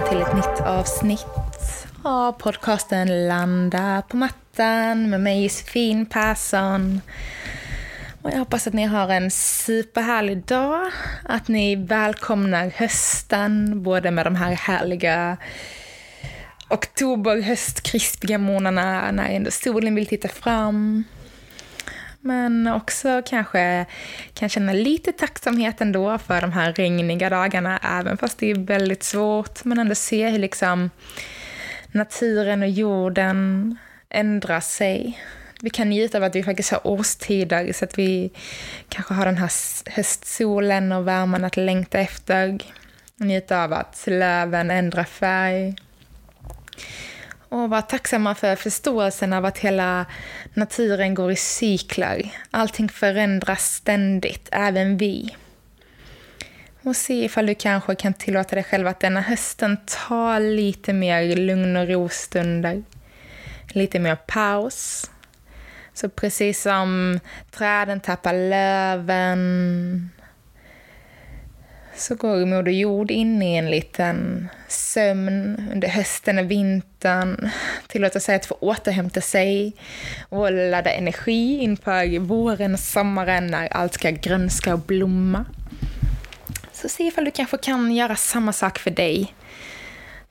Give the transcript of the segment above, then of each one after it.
Välkomna till ett nytt avsnitt av podcasten Landa på mattan med mig Josefin Persson. Och jag hoppas att ni har en superhärlig dag, att ni välkomnar hösten, både med de här härliga oktober, höst, krispiga månaderna när ändå solen vill titta fram. Men också kanske kan känna lite tacksamhet ändå för de här regniga dagarna, även fast det är väldigt svårt. Men ändå se hur liksom naturen och jorden ändrar sig vi kan njuta av att vi faktiskt har årstider så att vi kanske har den här höstsolen och värmen att längta efter. Njuta av att löven ändrar färg. Och vara tacksamma för förståelsen av att hela naturen går i cykler. Allting förändras ständigt, även vi. Och se ifall du kanske kan tillåta dig själv att denna hösten ta lite mer lugn och ro-stunder. Lite mer paus så precis som träden tappar löven så går Moder Jord in i en liten sömn under hösten och vintern. Tillåta sig att få återhämta sig och ladda energi inför våren och sommaren när allt ska grönska och blomma. Så se ifall du kanske kan göra samma sak för dig.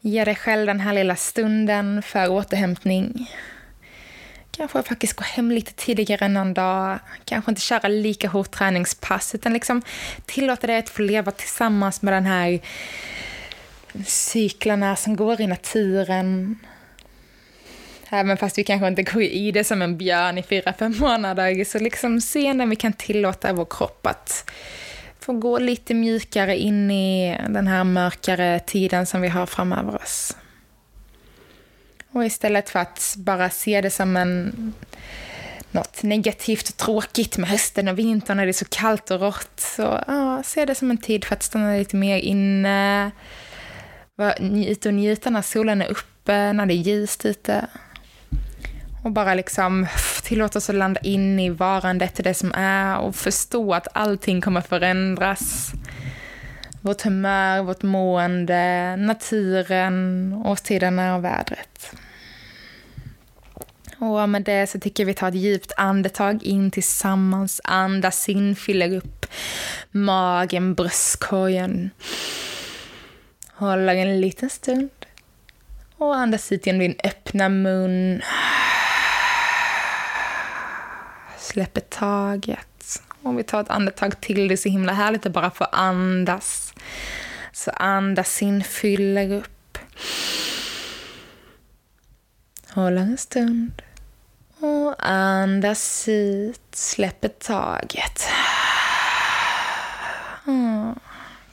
Ge dig själv den här lilla stunden för återhämtning Kanske faktiskt gå hem lite tidigare någon dag. Kanske inte köra lika hårt träningspass, utan liksom tillåta dig att få leva tillsammans med den här cyklerna som går i naturen. Äh, Även fast vi kanske inte går i det som en björn i fyra, fem månader, så liksom se när vi kan tillåta vår kropp att få gå lite mjukare in i den här mörkare tiden som vi har framöver oss. Och istället för att bara se det som en, något negativt och tråkigt med hösten och vintern när det är så kallt och rått, så ja, se det som en tid för att stanna lite mer inne, vara ute och njuta när solen är uppe, när det är ljust ute. Och bara liksom tillåta oss att landa in i varandet, det som är och förstå att allting kommer förändras. Vårt humör, vårt mående, naturen, årstiderna och vädret. Och med det så tycker jag vi tar ett djupt andetag in tillsammans. Andas in, fyller upp magen, bröstkorgen. Håller en liten stund. Och andas ut genom din öppna mun. Släpper taget. Och vi tar ett andetag till. Det är så himla härligt att bara få andas. Så andas in, fyller upp. Håller en stund. Och andas ut, släpper taget. Mm.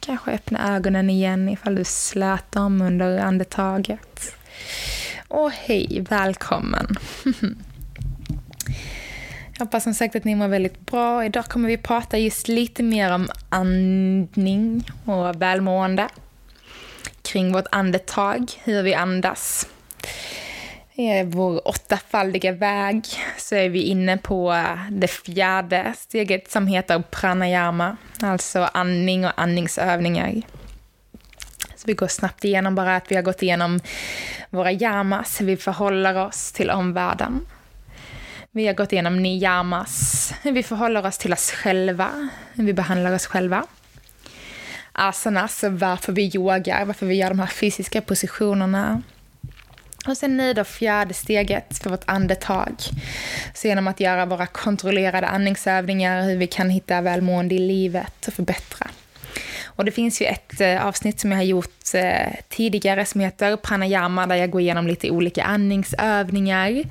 Kanske öppna ögonen igen ifall du slät dem under andetaget. Och hej, välkommen! Jag hoppas som sagt att ni mår väldigt bra. Idag kommer vi prata just lite mer om andning och välmående. Kring vårt andetag, hur vi andas vår åttafaldiga väg så är vi inne på det fjärde steget som heter pranayama, alltså andning och andningsövningar. Så vi går snabbt igenom bara att vi har gått igenom våra yamas, hur vi förhåller oss till omvärlden. Vi har gått igenom niyamas, hur vi förhåller oss till oss själva, hur vi behandlar oss själva. Asanas, varför vi yogar, varför vi gör de här fysiska positionerna. Och sen nu då fjärde steget för vårt andetag. Så genom att göra våra kontrollerade andningsövningar, hur vi kan hitta välmående i livet och förbättra. Och det finns ju ett eh, avsnitt som jag har gjort eh, tidigare som heter pranayama där jag går igenom lite olika andningsövningar.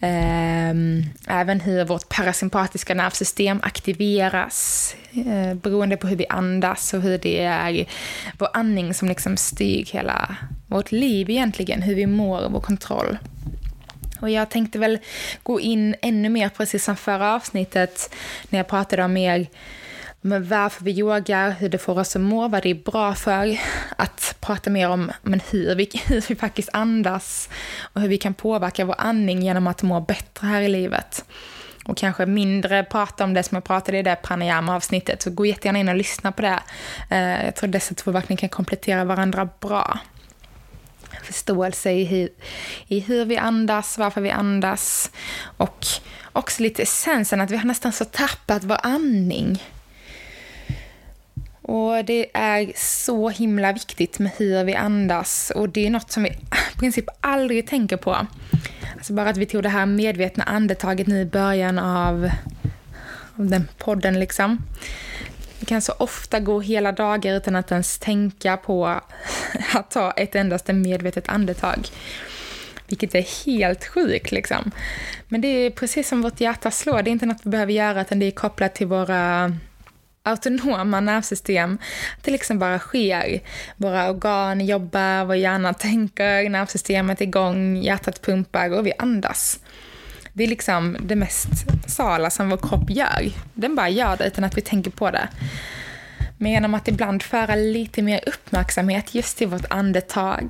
Ehm, även hur vårt parasympatiska nervsystem aktiveras eh, beroende på hur vi andas och hur det är vår andning som liksom styr hela vårt liv egentligen, hur vi mår och vår kontroll. Och jag tänkte väl gå in ännu mer, precis som förra avsnittet, när jag pratade om mer men varför vi yogar, hur det får oss att må, vad det är bra för. Att prata mer om men hur, vi, hur vi faktiskt andas och hur vi kan påverka vår andning genom att må bättre här i livet. Och kanske mindre prata om det som jag pratade i det pranayama-avsnittet. Så gå jättegärna in och lyssna på det. Eh, jag tror dessa två verkligen kan komplettera varandra bra förståelse i hur, i hur vi andas, varför vi andas och också lite essensen att vi har nästan så tappat vår andning. Och det är så himla viktigt med hur vi andas och det är något som vi i princip aldrig tänker på. Alltså bara att vi tog det här medvetna andetaget nu i början av, av den podden liksom. Vi kan så ofta gå hela dagar utan att ens tänka på att ta ett endaste medvetet andetag. Vilket är helt sjukt liksom. Men det är precis som vårt hjärta slår, det är inte något vi behöver göra utan det är kopplat till våra autonoma nervsystem. Att det liksom bara sker. Våra organ jobbar, vår hjärna tänker, nervsystemet är igång, hjärtat pumpar och vi andas. Det är liksom det mest sala som vår kropp gör. Den bara gör det utan att vi tänker på det. Men genom att ibland föra lite mer uppmärksamhet just till vårt andetag.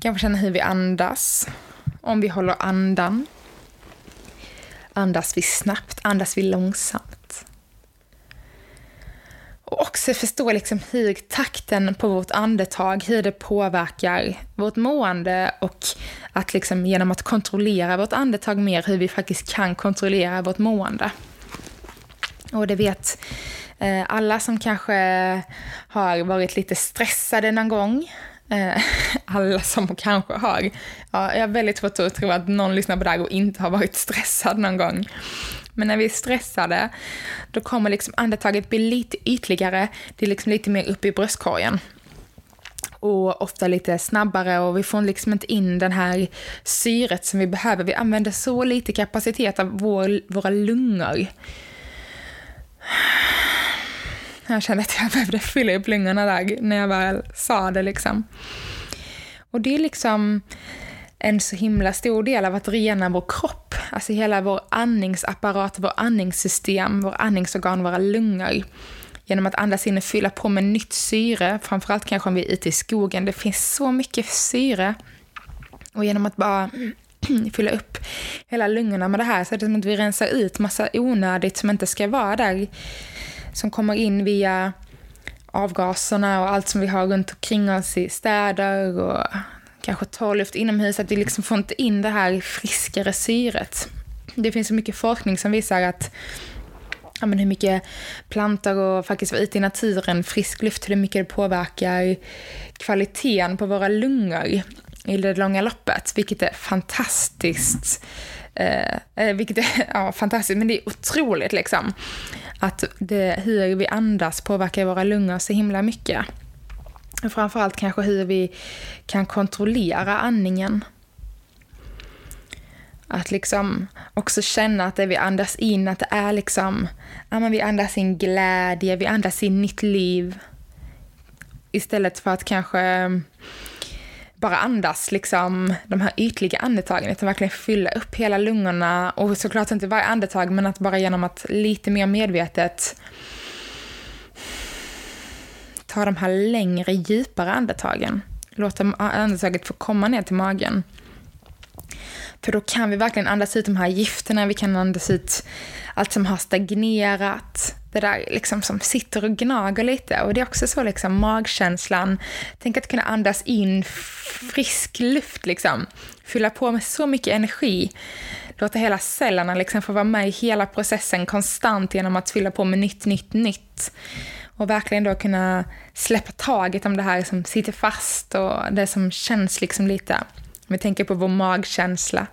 Kanske känna hur vi andas. Om vi håller andan. Andas vi snabbt? Andas vi långsamt? Och också förstå liksom hur takten på vårt andetag, hur det påverkar vårt mående och att liksom genom att kontrollera vårt andetag mer, hur vi faktiskt kan kontrollera vårt mående. Och det vet eh, alla som kanske har varit lite stressade någon gång. Eh, alla som kanske har. Ja, jag har väldigt svårt att tro att någon lyssnar på det här och inte har varit stressad någon gång. Men när vi är stressade, då kommer liksom andetaget bli lite ytligare. Det är liksom lite mer uppe i bröstkorgen. Och ofta lite snabbare och vi får liksom inte in den här syret som vi behöver. Vi använder så lite kapacitet av vår, våra lungor. Jag kände att jag behövde fylla upp lungorna där när jag väl sa det liksom. Och det är liksom en så himla stor del av att rena vår kropp. Alltså hela vår andningsapparat, vår andningssystem, vår andningsorgan, våra lungor. Genom att andas in och fylla på med nytt syre, framförallt kanske om vi är ute i skogen. Det finns så mycket syre. Och genom att bara fylla upp hela lungorna med det här så är det som att vi rensar ut massa onödigt som inte ska vara där. Som kommer in via avgaserna och allt som vi har runt omkring oss i städer och kanske torrluft inomhus, att vi liksom får inte in det här friskare syret. Det finns så mycket forskning som visar att ja, men hur mycket plantor och faktiskt vara ute i naturen, frisk luft, hur mycket det påverkar kvaliteten på våra lungor i det långa loppet, vilket är fantastiskt. Eh, eh vilket är ja, fantastiskt, men det är otroligt liksom. Att det, hur vi andas påverkar våra lungor så himla mycket. Framförallt kanske hur vi kan kontrollera andningen. Att liksom också känna att det vi andas in, att det är liksom, ja men vi andas in glädje, vi andas in nytt liv. Istället för att kanske bara andas liksom de här ytliga andetagen, utan verkligen fylla upp hela lungorna och såklart inte varje andetag, men att bara genom att lite mer medvetet ta de här längre, djupare andetagen. Låta andetaget få komma ner till magen. För då kan vi verkligen andas ut de här gifterna, vi kan andas ut allt som har stagnerat. Det där liksom som sitter och gnager lite. Och det är också så liksom magkänslan. Tänk att kunna andas in frisk luft liksom. Fylla på med så mycket energi. Låta hela cellerna liksom få vara med i hela processen konstant genom att fylla på med nytt, nytt, nytt. Och verkligen då kunna släppa taget om det här som sitter fast och det som känns liksom lite. Om vi tänker på vår magkänsla.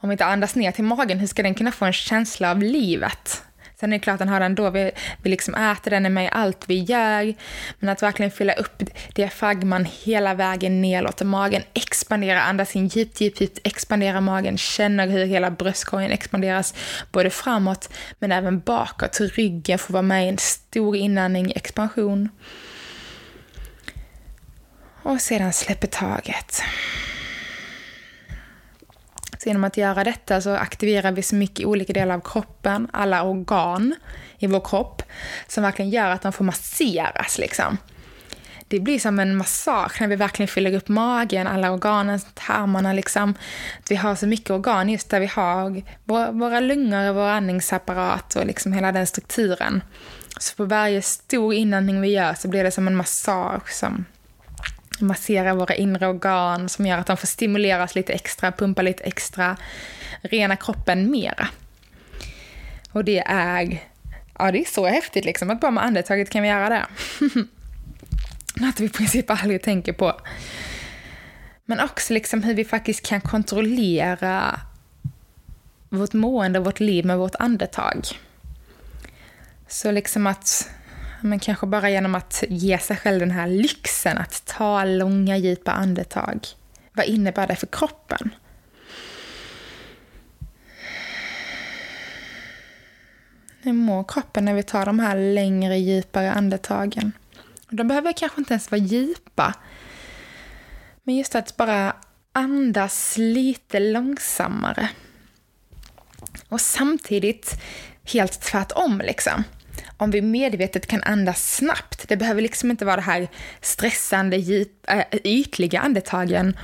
Om vi inte andas ner till magen, hur ska den kunna få en känsla av livet? Sen är det klart att den har den då vi, vi liksom äter, den är med i allt vi gör. Men att verkligen fylla upp diafragman hela vägen ner, låta magen expandera, andas in djupt, djupt, djupt, expandera magen, känner hur hela bröstkorgen expanderas, både framåt men även bakåt. Ryggen får vara med i en stor inandning, expansion. Och sedan släpper taget. Så genom att göra detta så aktiverar vi så mycket olika delar av kroppen, alla organ i vår kropp, som verkligen gör att de får masseras. Liksom. Det blir som en massage när vi verkligen fyller upp magen, alla organen, tarmarna. Liksom. vi har så mycket organ just där vi har våra lungor och vår andningsapparat och liksom hela den strukturen. Så på varje stor inandning vi gör så blir det som en massage som massera våra inre organ som gör att de får stimuleras lite extra, pumpa lite extra, rena kroppen mera. Och det är, ja det är så häftigt liksom att bara med andetaget kan vi göra det. Något vi i princip aldrig tänker på. Men också liksom hur vi faktiskt kan kontrollera vårt mående och vårt liv med vårt andetag. Så liksom att men kanske bara genom att ge sig själv den här lyxen att ta långa djupa andetag. Vad innebär det för kroppen? Hur mår kroppen när vi tar de här längre, djupare andetagen? De behöver kanske inte ens vara djupa. Men just att bara andas lite långsammare. Och samtidigt helt tvärtom liksom om vi medvetet kan andas snabbt. Det behöver liksom inte vara det här stressande, äh, ytliga andetagen.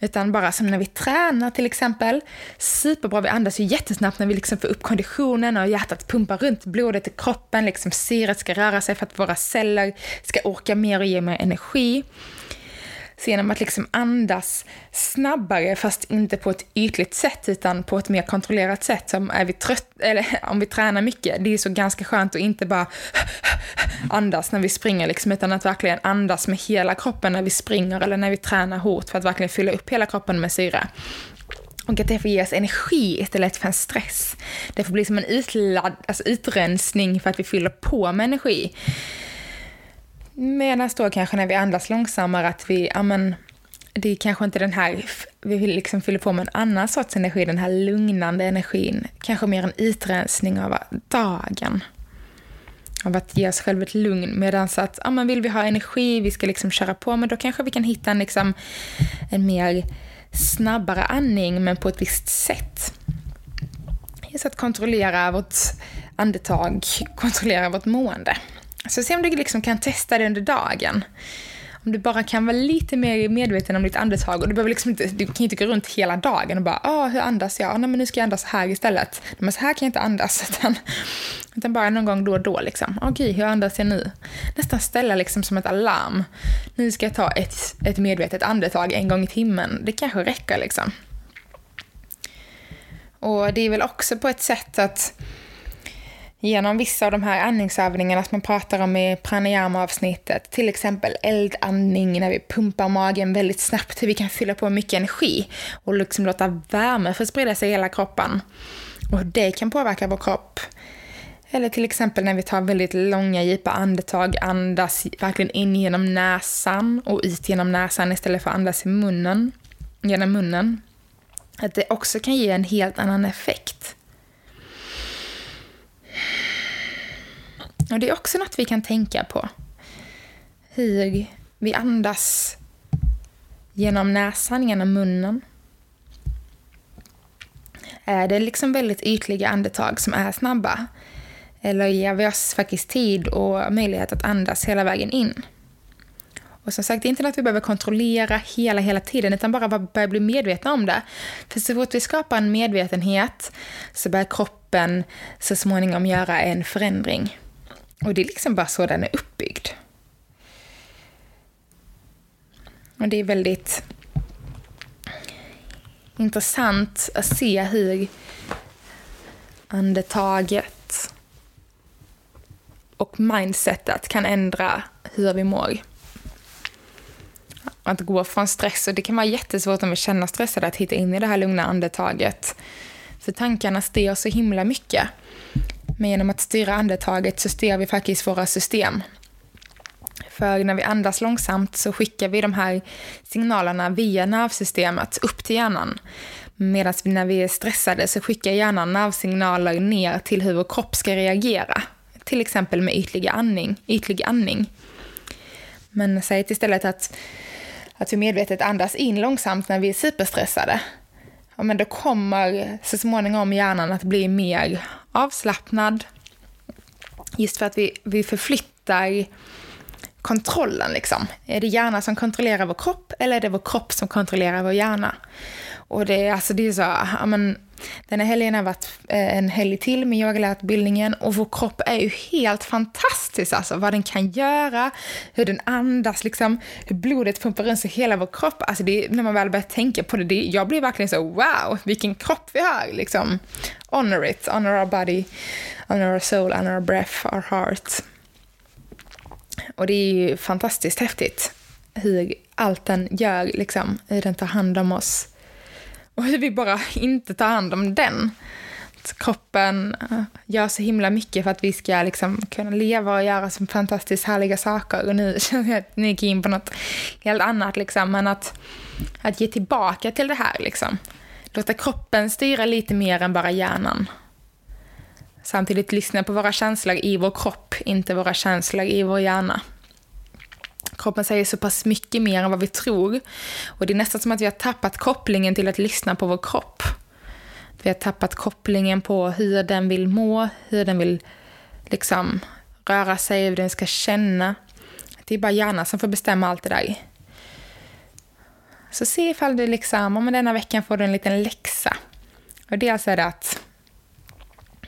Utan bara som när vi tränar till exempel. Superbra, vi andas ju jättesnabbt när vi liksom får upp konditionen och hjärtat pumpar runt blodet i kroppen. Liksom syret ska röra sig för att våra celler ska orka mer och ge mer energi. Så genom att liksom andas snabbare, fast inte på ett ytligt sätt, utan på ett mer kontrollerat sätt. Som är vi trött, eller om vi tränar mycket, det är så ganska skönt att inte bara andas när vi springer, liksom, utan att verkligen andas med hela kroppen när vi springer eller när vi tränar hårt, för att verkligen fylla upp hela kroppen med syre. Och att det får ge oss energi istället för en stress. Det får bli som en utladd, alltså utrensning för att vi fyller på med energi. Medan då kanske när vi andas långsammare att vi, ja men, det är kanske inte den här, vi vill liksom fylla på med en annan sorts energi, den här lugnande energin. Kanske mer en utrensning av dagen. Av att ge oss själva ett lugn. Medan att, ja men vill vi ha energi, vi ska liksom köra på, men då kanske vi kan hitta en, liksom, en mer snabbare andning, men på ett visst sätt. Just att kontrollera vårt andetag, kontrollera vårt mående. Så se om du liksom kan testa det under dagen. Om du bara kan vara lite mer medveten om ditt andetag och du behöver liksom inte, du kan inte gå runt hela dagen och bara ah, hur andas jag? Nej men nu ska jag andas här istället. Men så här kan jag inte andas utan, utan bara någon gång då och då liksom. Okej, hur andas jag nu? Nästan ställa liksom som ett alarm. Nu ska jag ta ett, ett medvetet andetag en gång i timmen. Det kanske räcker liksom. Och det är väl också på ett sätt att genom vissa av de här andningsövningarna som man pratar om i pranayama-avsnittet. Till exempel eldandning när vi pumpar magen väldigt snabbt, hur vi kan fylla på mycket energi och liksom låta värme få sprida sig i hela kroppen. Och hur det kan påverka vår kropp. Eller till exempel när vi tar väldigt långa djupa andetag, andas verkligen in genom näsan och ut genom näsan istället för att andas i munnen, genom munnen. Att det också kan ge en helt annan effekt. Och det är också något vi kan tänka på. Hur vi andas genom näsan, genom munnen. Är det liksom väldigt ytliga andetag som är snabba? Eller ger vi oss faktiskt tid och möjlighet att andas hela vägen in? Och som sagt, det är inte något vi behöver kontrollera hela, hela tiden, utan bara börja bli medvetna om det. För så fort vi skapar en medvetenhet så börjar kroppen så småningom göra en förändring. Och det är liksom bara så den är uppbyggd. Och det är väldigt intressant att se hur andetaget och mindsetet kan ändra hur vi mår. Att gå från stress, och det kan vara jättesvårt om vi känner stressade att hitta in i det här lugna andetaget. För tankarna styr så himla mycket. Men genom att styra andetaget så styr vi faktiskt våra system. För när vi andas långsamt så skickar vi de här signalerna via nervsystemet upp till hjärnan. Medan när vi är stressade så skickar hjärnan nervsignaler ner till hur vår kropp ska reagera. Till exempel med ytlig andning. Ytlig andning. Men säg istället att, att vi medvetet andas in långsamt när vi är superstressade. Ja, men då kommer så småningom hjärnan att bli mer avslappnad. Just för att vi, vi förflyttar kontrollen. Liksom. Är det hjärnan som kontrollerar vår kropp eller är det vår kropp som kontrollerar vår hjärna? Och det, alltså det är så, ja, men, den här helgen har varit eh, en helg till med yogalärarutbildningen och vår kropp är ju helt fantastisk alltså. Vad den kan göra, hur den andas, liksom, hur blodet pumpar runt sig hela vår kropp. Alltså det, när man väl börjar tänka på det, det, jag blir verkligen så wow, vilken kropp vi har. Liksom. Honor it, honor our body, honor our soul, honor our breath, our heart. Och det är ju fantastiskt häftigt hur allt den gör, liksom, hur den tar hand om oss. Och hur vi bara inte tar hand om den. Att kroppen eh, gör så himla mycket för att vi ska liksom kunna leva och göra så fantastiskt härliga saker. Och nu känner jag att ni gick in på något helt annat, liksom. men att, att ge tillbaka till det här. Liksom. Låta kroppen styra lite mer än bara hjärnan. Samtidigt lyssna på våra känslor i vår kropp, inte våra känslor i vår hjärna. Kroppen säger så pass mycket mer än vad vi tror. Och det är nästan som att vi har tappat kopplingen till att lyssna på vår kropp. Vi har tappat kopplingen på hur den vill må, hur den vill liksom röra sig, hur den ska känna. Det är bara hjärnan som får bestämma allt det där. Så se ifall du liksom, om denna veckan får du en liten läxa. Och dels är det att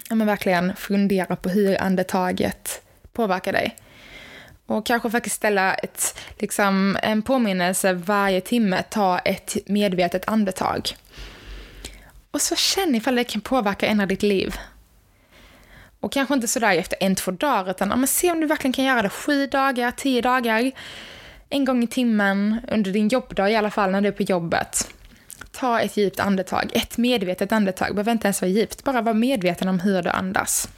ja, men verkligen fundera på hur andetaget påverkar dig. Och kanske faktiskt ställa ett, liksom, en påminnelse varje timme, ta ett medvetet andetag. Och så känn ifall det kan påverka en av ditt liv. Och kanske inte sådär efter en, två dagar, utan ja, men se om du verkligen kan göra det sju dagar, tio dagar, en gång i timmen, under din jobbdag i alla fall, när du är på jobbet. Ta ett djupt andetag, ett medvetet andetag. Behöver inte ens vara djupt, bara var medveten om hur du andas.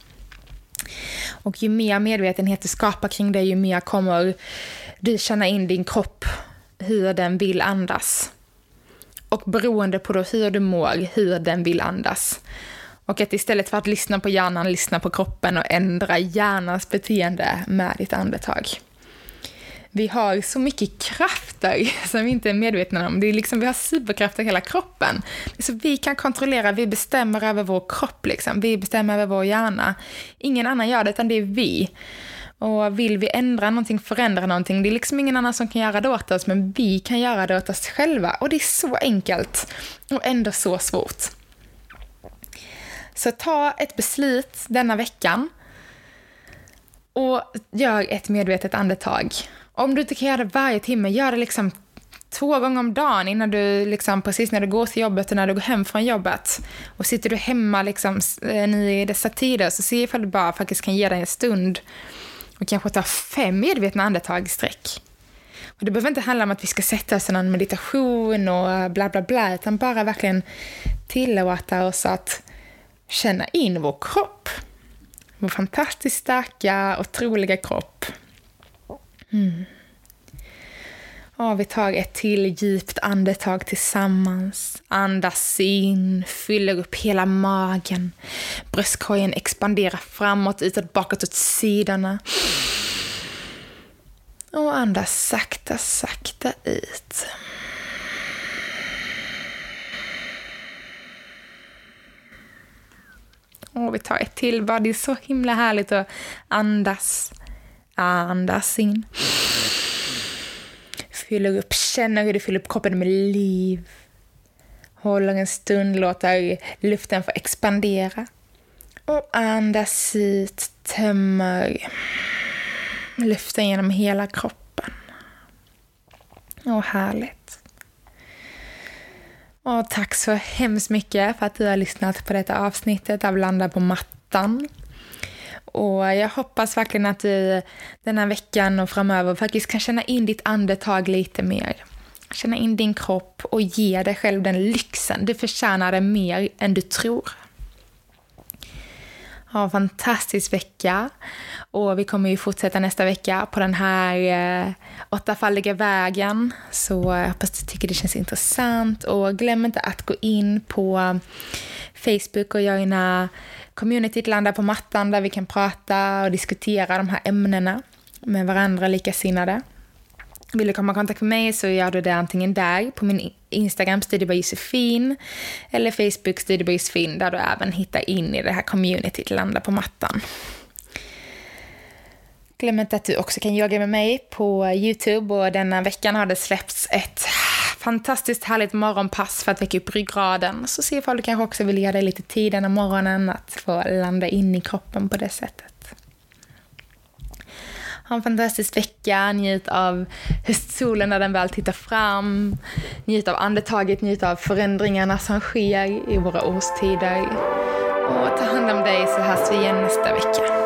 Och ju mer medvetenhet du skapar kring det, ju mer kommer du känna in din kropp, hur den vill andas. Och beroende på då hur du mår, hur den vill andas. Och att istället för att lyssna på hjärnan, lyssna på kroppen och ändra hjärnans beteende med ditt andetag vi har så mycket krafter som vi inte är medvetna om. Det är liksom, vi har superkrafter i hela kroppen. Så vi kan kontrollera, vi bestämmer över vår kropp, liksom. vi bestämmer över vår hjärna. Ingen annan gör det, utan det är vi. Och vill vi ändra någonting, förändra någonting, det är liksom ingen annan som kan göra det åt oss, men vi kan göra det åt oss själva. Och det är så enkelt och ändå så svårt. Så ta ett beslut denna veckan och gör ett medvetet andetag. Om du inte kan göra det varje timme, gör det liksom två gånger om dagen innan du, liksom, precis när du går till jobbet och när du går hem från jobbet. Och sitter du hemma liksom, eh, nu i dessa tider, så se ifall du bara faktiskt kan ge dig en stund och kanske ta fem medvetna andetag i sträck. Och det behöver inte handla om att vi ska sätta oss i någon meditation och bla bla bla, utan bara verkligen tillåta oss att känna in vår kropp. Vår fantastiskt starka, otroliga kropp. Mm. Och vi tar ett till djupt andetag tillsammans. Andas in, fyller upp hela magen. Bröstkorgen expanderar framåt, utåt, bakåt, åt sidorna. Och andas sakta, sakta ut. Och vi tar ett till bara. Det är så himla härligt att andas Andas in. Fyller upp, känner hur du fyller upp kroppen med liv. Håller en stund, låter luften få expandera. Och andas ut, tömmer luften genom hela kroppen. Och härligt. Och tack så hemskt mycket för att du har lyssnat på detta avsnittet av Landa på mattan. Och jag hoppas verkligen att du den här veckan och framöver faktiskt kan känna in ditt andetag lite mer. Känna in din kropp och ge dig själv den lyxen. Du förtjänar det mer än du tror. Ha en fantastisk vecka. Och vi kommer ju fortsätta nästa vecka på den här eh, åttafaldiga vägen. Så jag hoppas du tycker det känns intressant. Och glöm inte att gå in på Facebook och joina communityt Landa på mattan där vi kan prata och diskutera de här ämnena med varandra likasinnade. Vill du komma i kontakt med mig så gör du det antingen där på min Instagram Studiebar Josefin eller Facebook Studiebar Josefin där du även hittar in i det här communityt Landa på mattan. Glöm inte att du också kan yoga med mig på Youtube och denna veckan har det släppts ett fantastiskt härligt morgonpass för att väcka upp ryggraden. Så se ifall du kanske också vill ge dig lite tid denna morgonen att få landa in i kroppen på det sättet. Ha en fantastisk vecka, njut av höstsolen när den väl tittar fram. Njut av andetaget, njut av förändringarna som sker i våra årstider. Och ta hand om dig så hörs vi igen nästa vecka.